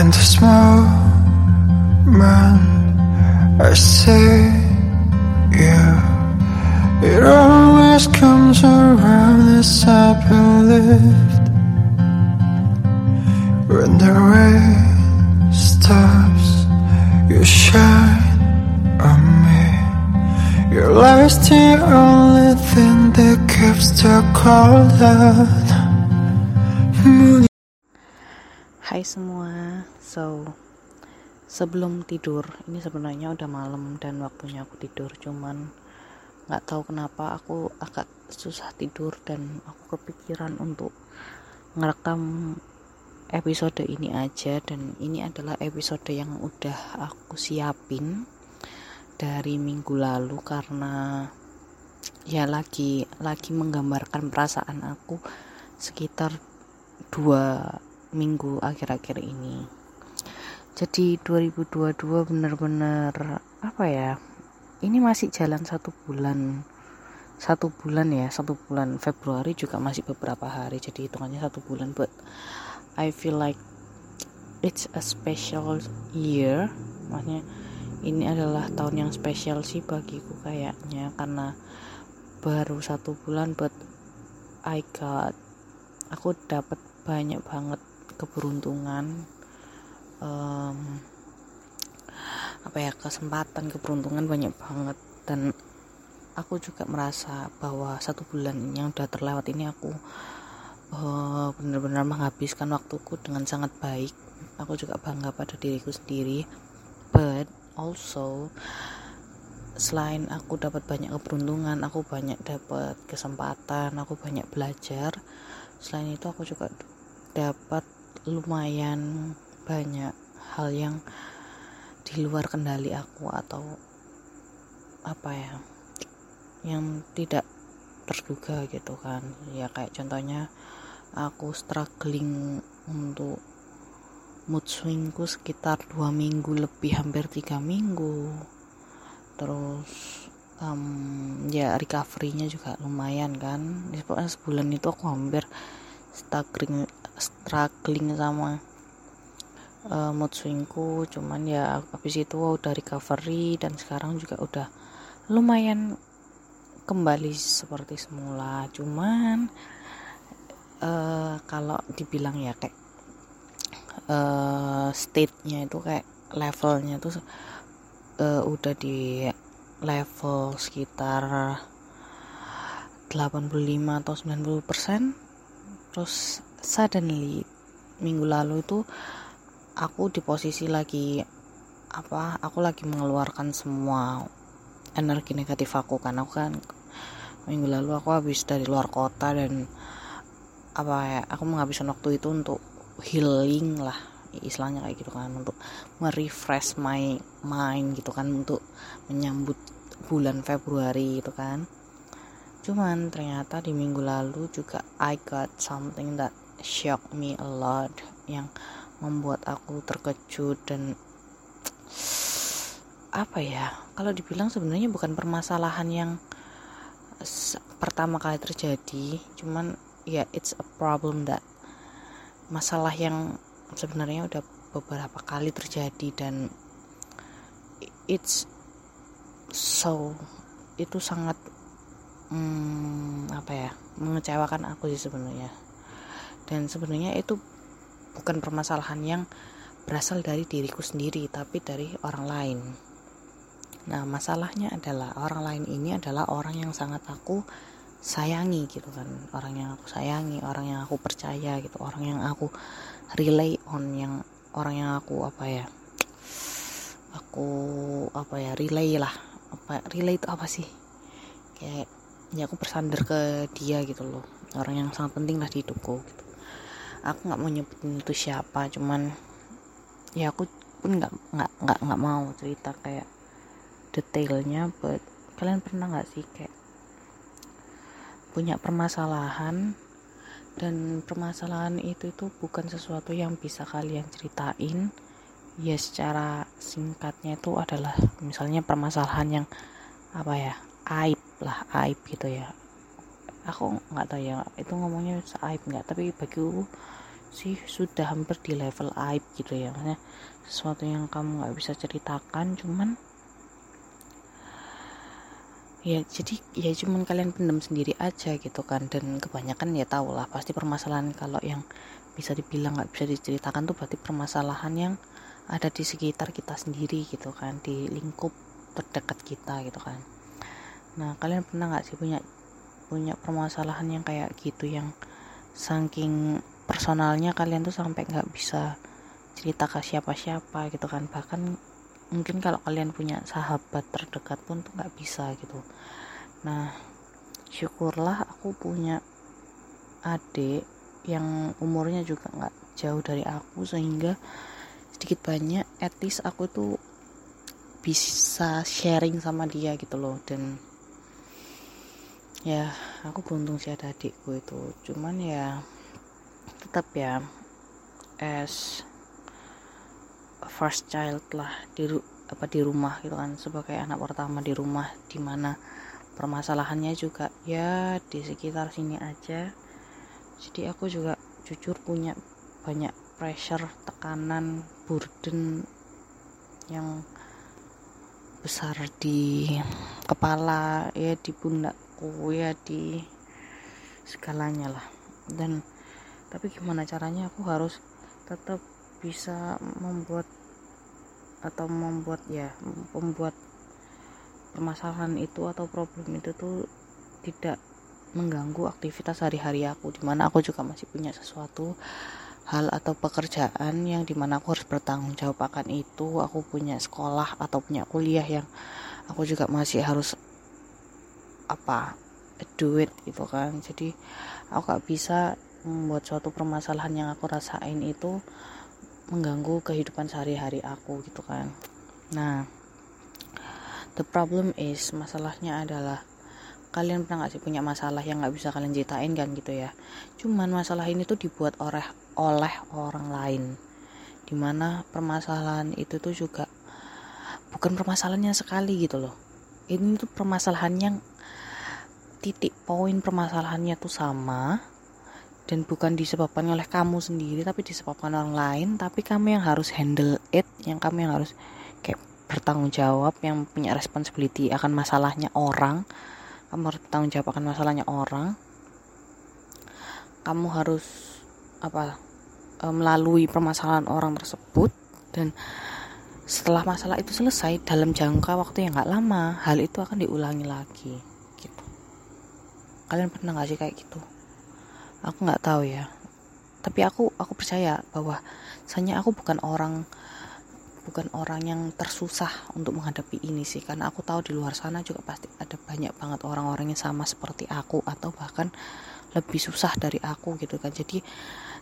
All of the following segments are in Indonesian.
In this moment, I see you. It always comes around as I believed. When the rain stops, you shine on me. Your light's the only thing that keeps the cold out. Hai semua, so sebelum tidur ini sebenarnya udah malam dan waktunya aku tidur cuman nggak tahu kenapa aku agak susah tidur dan aku kepikiran untuk ngerekam episode ini aja. Dan ini adalah episode yang udah aku siapin dari minggu lalu karena ya lagi lagi menggambarkan perasaan aku sekitar dua minggu akhir-akhir ini. Jadi 2022 bener-bener apa ya ini masih jalan satu bulan. Satu bulan ya satu bulan. Februari juga masih beberapa hari jadi hitungannya satu bulan. But I feel like it's a special year. Maksudnya ini adalah tahun yang spesial sih bagiku kayaknya karena baru satu bulan but I got aku dapat banyak banget keberuntungan um, apa ya kesempatan keberuntungan banyak banget. Dan aku juga merasa bahwa satu bulan yang udah terlewat ini aku uh, benar-benar menghabiskan waktuku dengan sangat baik. Aku juga bangga pada diriku sendiri. But also selain aku dapat banyak keberuntungan aku banyak dapat kesempatan aku banyak belajar selain itu aku juga dapat lumayan banyak hal yang di luar kendali aku atau apa ya yang tidak terduga gitu kan. Ya kayak contohnya aku struggling untuk mood swingku sekitar dua minggu lebih hampir tiga minggu. Terus um, ya recovery-nya juga lumayan kan. Pokoknya sebulan itu aku hampir struggling struggling sama uh, mood swingku. Cuman ya habis itu udah recovery dan sekarang juga udah lumayan kembali seperti semula. Cuman uh, kalau dibilang ya kayak uh, state-nya itu kayak levelnya tuh uh, udah di level sekitar 85 atau 90 persen. Terus suddenly minggu lalu itu aku di posisi lagi apa aku lagi mengeluarkan semua energi negatif aku kan. Aku kan minggu lalu aku habis dari luar kota dan apa ya aku menghabiskan waktu itu untuk healing lah istilahnya kayak gitu kan. Untuk merefresh my mind gitu kan untuk menyambut bulan Februari gitu kan. Cuman ternyata di minggu lalu juga I got something that shocked me a lot yang membuat aku terkejut dan apa ya kalau dibilang sebenarnya bukan permasalahan yang pertama kali terjadi cuman ya yeah, it's a problem that masalah yang sebenarnya udah beberapa kali terjadi dan it's so itu sangat hmm, apa ya mengecewakan aku sih sebenarnya dan sebenarnya itu bukan permasalahan yang berasal dari diriku sendiri tapi dari orang lain. Nah masalahnya adalah orang lain ini adalah orang yang sangat aku sayangi gitu kan. Orang yang aku sayangi orang yang aku percaya gitu orang yang aku relay on yang orang yang aku apa ya aku apa ya relay lah. Apa relay itu apa sih? Kayak ya aku bersandar ke dia gitu loh. Orang yang sangat penting lah di hidupku gitu aku nggak mau nyebutin itu siapa cuman ya aku pun nggak nggak nggak nggak mau cerita kayak detailnya but kalian pernah nggak sih kayak punya permasalahan? Dan permasalahan itu itu bukan sesuatu yang bisa kalian ceritain. Ya secara singkatnya itu adalah misalnya permasalahan yang apa ya aib lah aib gitu ya aku nggak tahu ya itu ngomongnya aib nggak? Tapi bagiku sih sudah hampir di level aib gitu ya. Maksudnya sesuatu yang kamu nggak bisa ceritakan cuman ya jadi ya cuman kalian pendam sendiri aja gitu kan. Dan kebanyakan ya tau lah pasti permasalahan kalau yang bisa dibilang nggak bisa diceritakan tuh berarti permasalahan yang ada di sekitar kita sendiri gitu kan di lingkup terdekat kita gitu kan. Nah kalian pernah nggak sih punya punya permasalahan yang kayak gitu yang saking personalnya kalian tuh sampai nggak bisa cerita ke siapa-siapa gitu kan. Bahkan mungkin kalau kalian punya sahabat terdekat pun tuh nggak bisa gitu. Nah syukurlah aku punya adik yang umurnya juga nggak jauh dari aku sehingga sedikit banyak etis aku tuh bisa sharing sama dia gitu loh. Dan ya aku beruntung sih ada adikku itu. Cuman ya tetap ya as first child lah di apa di rumah gitu kan. Sebagai anak pertama di rumah di mana permasalahannya juga ya di sekitar sini aja. Jadi aku juga jujur punya banyak pressure tekanan burden yang besar di kepala ya di pundakku ya di segalanya lah. Dan tapi gimana caranya aku harus tetap bisa membuat atau membuat ya membuat permasalahan itu atau problem itu tuh tidak mengganggu aktivitas hari-hari aku di mana aku juga masih punya sesuatu hal atau pekerjaan yang di mana aku harus bertanggung jawab akan itu. Aku punya sekolah atau punya kuliah yang aku juga masih harus apa duit gitu kan. Jadi aku gak bisa membuat suatu permasalahan yang aku rasain itu mengganggu kehidupan sehari-hari aku gitu kan. Nah the problem is masalahnya adalah kalian pernah gak sih punya masalah yang gak bisa kalian ceritain kan gitu ya? Cuman masalah ini tuh dibuat oleh oleh orang lain. Di mana permasalahan itu tuh juga bukan permasalahannya sekali gitu loh. Ini tuh permasalahan yang titik poin permasalahannya tuh sama dan bukan disebabkan oleh kamu sendiri tapi disebabkan orang lain tapi kamu yang harus handle it yang kamu yang harus kayak bertanggung jawab yang punya responsibility akan masalahnya orang. Kamu harus bertanggung jawab akan masalahnya orang. Kamu harus apa e, melalui permasalahan orang tersebut dan setelah masalah itu selesai dalam jangka waktu yang gak lama hal itu akan diulangi lagi kalian pernah gak sih kayak gitu? Aku nggak tahu ya. Tapi aku aku percaya bahwa saya aku bukan orang bukan orang yang tersusah untuk menghadapi ini sih. Karena aku tahu di luar sana juga pasti ada banyak banget orang-orang yang sama seperti aku atau bahkan lebih susah dari aku gitu kan. Jadi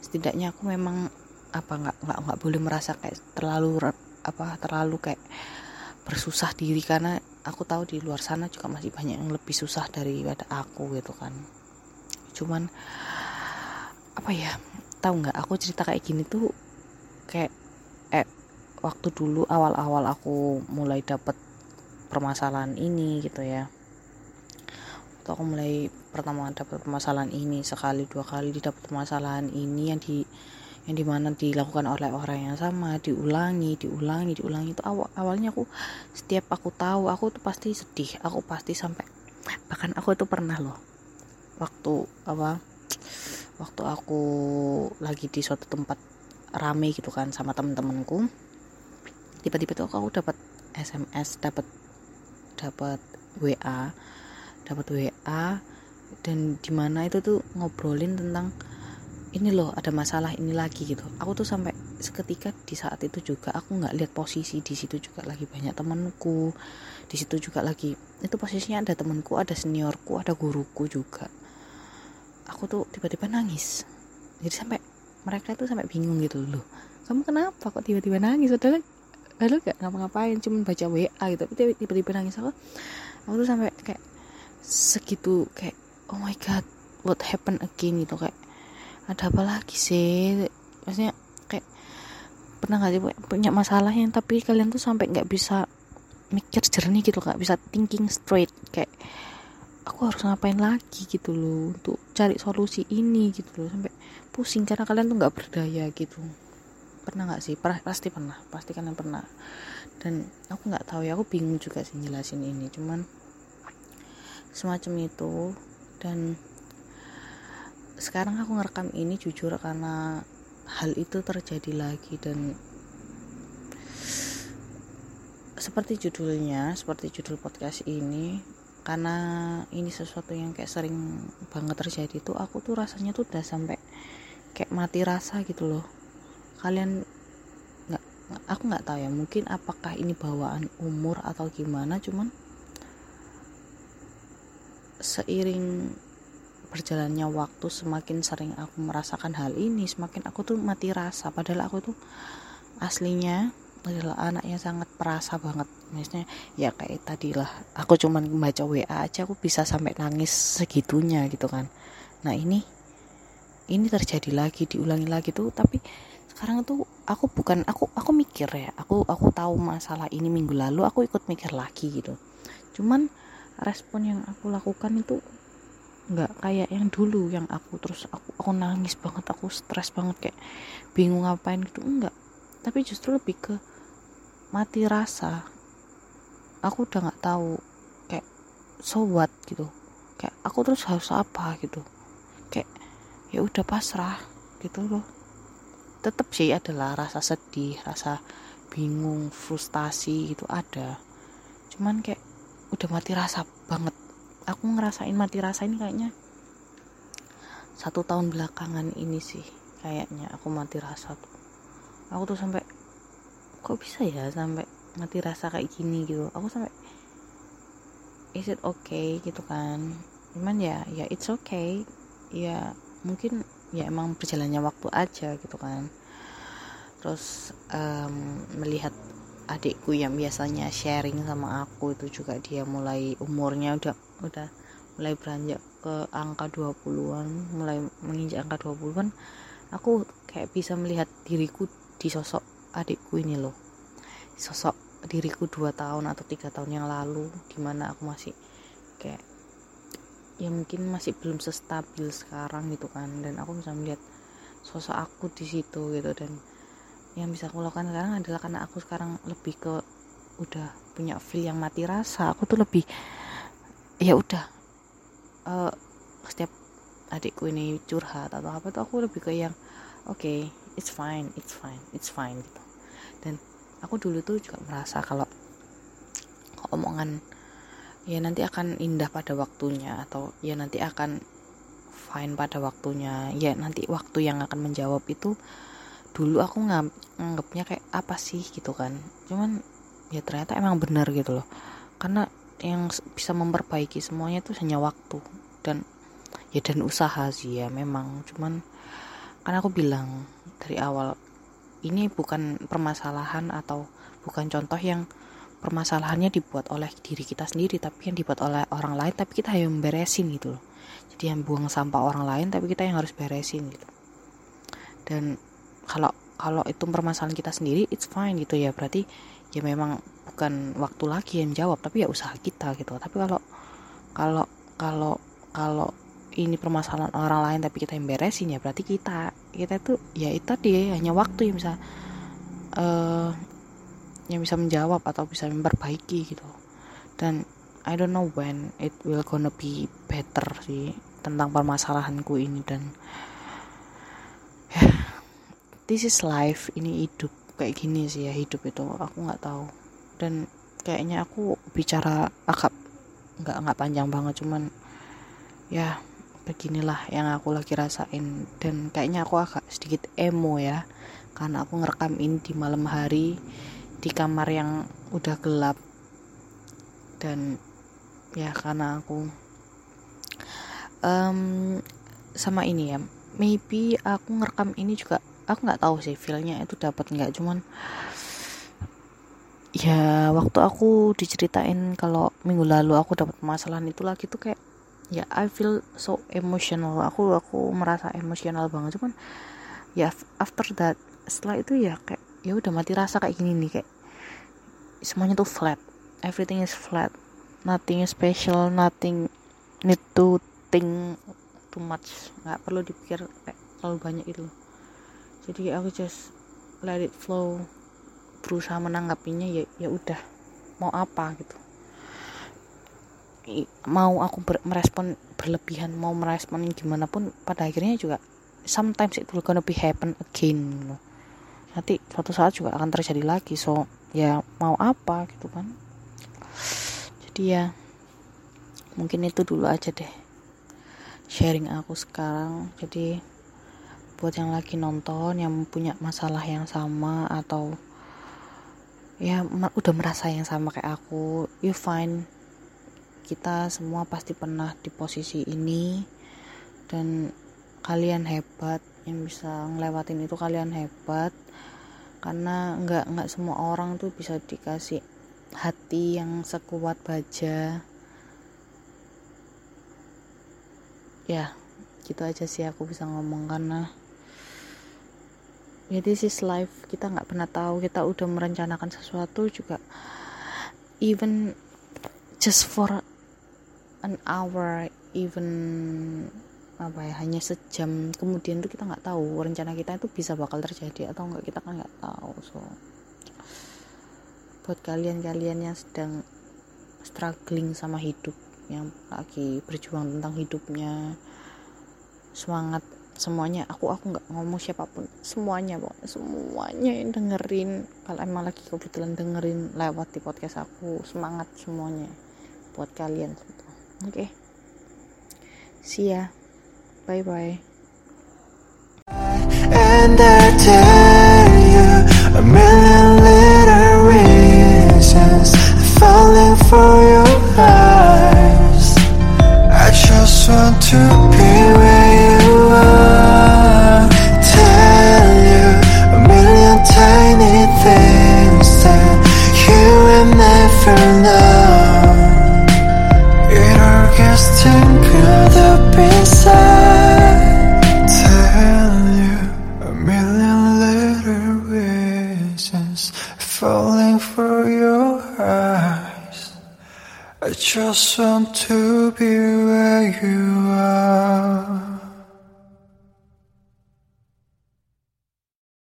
setidaknya aku memang apa nggak nggak nggak boleh merasa kayak terlalu apa terlalu kayak bersusah diri karena aku tahu di luar sana juga masih banyak yang lebih susah daripada aku gitu kan. Cuman apa ya tahu nggak aku cerita kayak gini tuh kayak eh waktu dulu awal-awal aku mulai dapet permasalahan ini gitu ya. Waktu aku mulai pertama dapat permasalahan ini sekali dua kali dapat permasalahan ini yang di yang di mana dilakukan oleh orang yang sama diulangi diulangi diulangi. Itu awal awalnya aku setiap aku tahu aku tuh pasti sedih. Aku pasti sampai bahkan aku itu pernah loh waktu apa waktu aku lagi di suatu tempat rame gitu kan sama temen-temenku tiba-tiba tuh aku dapat SMS dapat dapat WA dapat WA dan di mana itu tuh ngobrolin tentang ini loh ada masalah ini lagi gitu. Aku tuh sampai seketika di saat itu juga aku nggak lihat posisi di situ juga lagi banyak temanku. Di situ juga lagi itu posisinya ada temanku ada seniorku ada guruku juga. Aku tuh tiba-tiba nangis. Jadi sampai mereka itu sampai bingung gitu loh kamu kenapa kok tiba-tiba nangis? Padahal lalu gak ngapa-ngapain cuma baca WA gitu. Tapi tiba-tiba nangis aku. Aku tuh sampai kayak segitu kayak oh my god what happened again? Gitu kayak ada apa lagi sih? Maksudnya kayak pernah gak sih punya masalah yang tapi kalian tuh sampai nggak bisa mikir jernih gitu nggak bisa thinking straight. Kayak aku harus ngapain lagi gitu loh untuk cari solusi ini gitu loh sampai pusing karena kalian tuh nggak berdaya gitu. Pernah nggak sih? Pernah pasti pernah pasti kalian pernah. Dan aku nggak tahu ya aku bingung juga sih jelasin ini cuman semacam itu. Dan sekarang aku ngerekam ini jujur karena hal itu terjadi lagi dan seperti judulnya seperti judul podcast ini karena ini sesuatu yang kayak sering banget terjadi tuh aku tuh rasanya tuh udah sampai kayak mati rasa gitu loh. Kalian nggak aku nggak tahu ya mungkin apakah ini bawaan umur atau gimana cuman seiring berjalannya waktu semakin sering aku merasakan hal ini semakin aku tuh mati rasa. Padahal aku tuh aslinya adalah anak yang sangat perasa banget. Misalnya ya kayak tadi lah aku cuman baca WA aja aku bisa sampai nangis segitunya gitu kan. Nah ini ini terjadi lagi diulangi lagi tuh. Tapi sekarang tuh aku bukan aku aku mikir ya aku aku tahu masalah ini minggu lalu aku ikut mikir lagi gitu. Cuman respon yang aku lakukan itu nggak kayak yang dulu yang aku terus aku aku nangis banget aku stres banget kayak bingung ngapain gitu. Enggak. Tapi justru lebih ke mati rasa. Aku udah nggak tahu kayak so what gitu. Kayak aku terus harus apa gitu. Kayak ya udah pasrah gitu loh. Tetap sih adalah rasa sedih rasa bingung frustasi gitu ada. Cuman kayak udah mati rasa banget aku ngerasain mati rasa ini kayaknya. Satu tahun belakangan ini sih kayaknya aku mati rasa tuh. Aku tuh sampai kok bisa ya sampai mati rasa kayak gini? gitu. Aku sampai is it okay? gitu kan. Cuman ya ya it's okay. Ya mungkin ya emang berjalannya waktu aja gitu kan. Terus um, melihat adikku yang biasanya sharing sama aku itu juga dia mulai umurnya udah udah mulai beranjak ke angka 20-an mulai menginjak angka 20-an aku kayak bisa melihat diriku di sosok adikku ini loh. Sosok diriku dua tahun atau tiga tahun yang lalu di mana aku masih kayak ya mungkin masih belum sestabil sekarang gitu kan. Dan aku bisa melihat sosok aku di situ gitu dan yang bisa aku lakukan sekarang adalah karena aku sekarang lebih ke udah punya feel yang mati rasa aku tuh lebih ya udah uh, setiap adikku ini curhat atau apa tuh aku lebih ke yang oke okay, it's fine it's fine it's fine gitu. Dan aku dulu tuh juga merasa kalau omongan ya nanti akan indah pada waktunya atau ya nanti akan fine pada waktunya ya nanti waktu yang akan menjawab itu dulu aku nganggapnya kayak apa sih gitu kan. Cuman ya ternyata emang benar gitu loh. Karena yang bisa memperbaiki semuanya itu hanya waktu dan ya dan usaha sih ya memang. Cuman karena aku bilang dari awal ini bukan permasalahan atau bukan contoh yang permasalahannya dibuat oleh diri kita sendiri tapi yang dibuat oleh orang lain tapi kita yang beresin gitu loh. Jadi yang buang sampah orang lain tapi kita yang harus beresin gitu. Dan kalau kalau itu permasalahan kita sendiri it's fine gitu ya. Berarti ya memang bukan waktu lagi yang jawab tapi ya usaha kita gitu. Tapi kalau kalau kalau kalau ini permasalahan orang lain tapi kita yang beresin ya berarti kita kita itu ya itu tadi hanya waktu yang bisa uh, yang bisa menjawab atau bisa memperbaiki gitu. Dan I don't know when it will gonna be better sih tentang permasalahanku ini dan this is life. Ini hidup kayak gini sih ya hidup itu. Aku nggak tahu. Dan kayaknya aku bicara agak nggak nggak panjang banget cuman ya beginilah yang aku lagi rasain. Dan kayaknya aku agak sedikit emo ya karena aku ngerekam ini di malam hari di kamar yang udah gelap. Dan ya karena aku um, sama ini ya. Maybe aku ngerekam ini juga aku nggak tahu sih feelnya itu dapat nggak. Cuman ya waktu aku diceritain kalau minggu lalu aku dapat masalah itu lagi tuh kayak ya I feel so emotional. Aku aku merasa emosional banget. Cuman ya after that setelah itu ya kayak ya udah mati rasa kayak gini nih kayak semuanya tuh flat. Everything is flat. Nothing is special nothing need to think too much. Nggak perlu dipikir kayak terlalu banyak itu jadi aku just let it flow. Berusaha menanggapinya ya ya udah. Mau apa gitu. Mau aku ber, merespon berlebihan mau merespon gimana pun pada akhirnya juga sometimes it will gonna be happen again gitu. nanti suatu saat juga akan terjadi lagi. So ya mau apa gitu kan. Jadi ya mungkin itu dulu aja deh sharing aku sekarang. Jadi buat yang lagi nonton yang punya masalah yang sama atau ya udah merasa yang sama kayak aku you find kita semua pasti pernah di posisi ini dan kalian hebat yang bisa ngelewatin itu kalian hebat. Karena nggak nggak semua orang tuh bisa dikasih hati yang sekuat baja. Ya gitu aja sih aku bisa ngomong karena ya this is life. Kita nggak pernah tahu. Kita udah merencanakan sesuatu juga. Even just for an hour even apa ya hanya sejam. Kemudian tuh kita nggak tahu rencana kita itu bisa bakal terjadi atau enggak kita kan nggak tahu. So buat kalian-kalian yang sedang struggling sama hidup yang lagi berjuang tentang hidupnya semangat semuanya aku aku nggak ngomong siapa pun semuanya pokoknya semuanya yang dengerin kalau emang lagi kebetulan dengerin lewat di podcast aku semangat semuanya buat kalian Oke. Okay. See ya. Bye bye.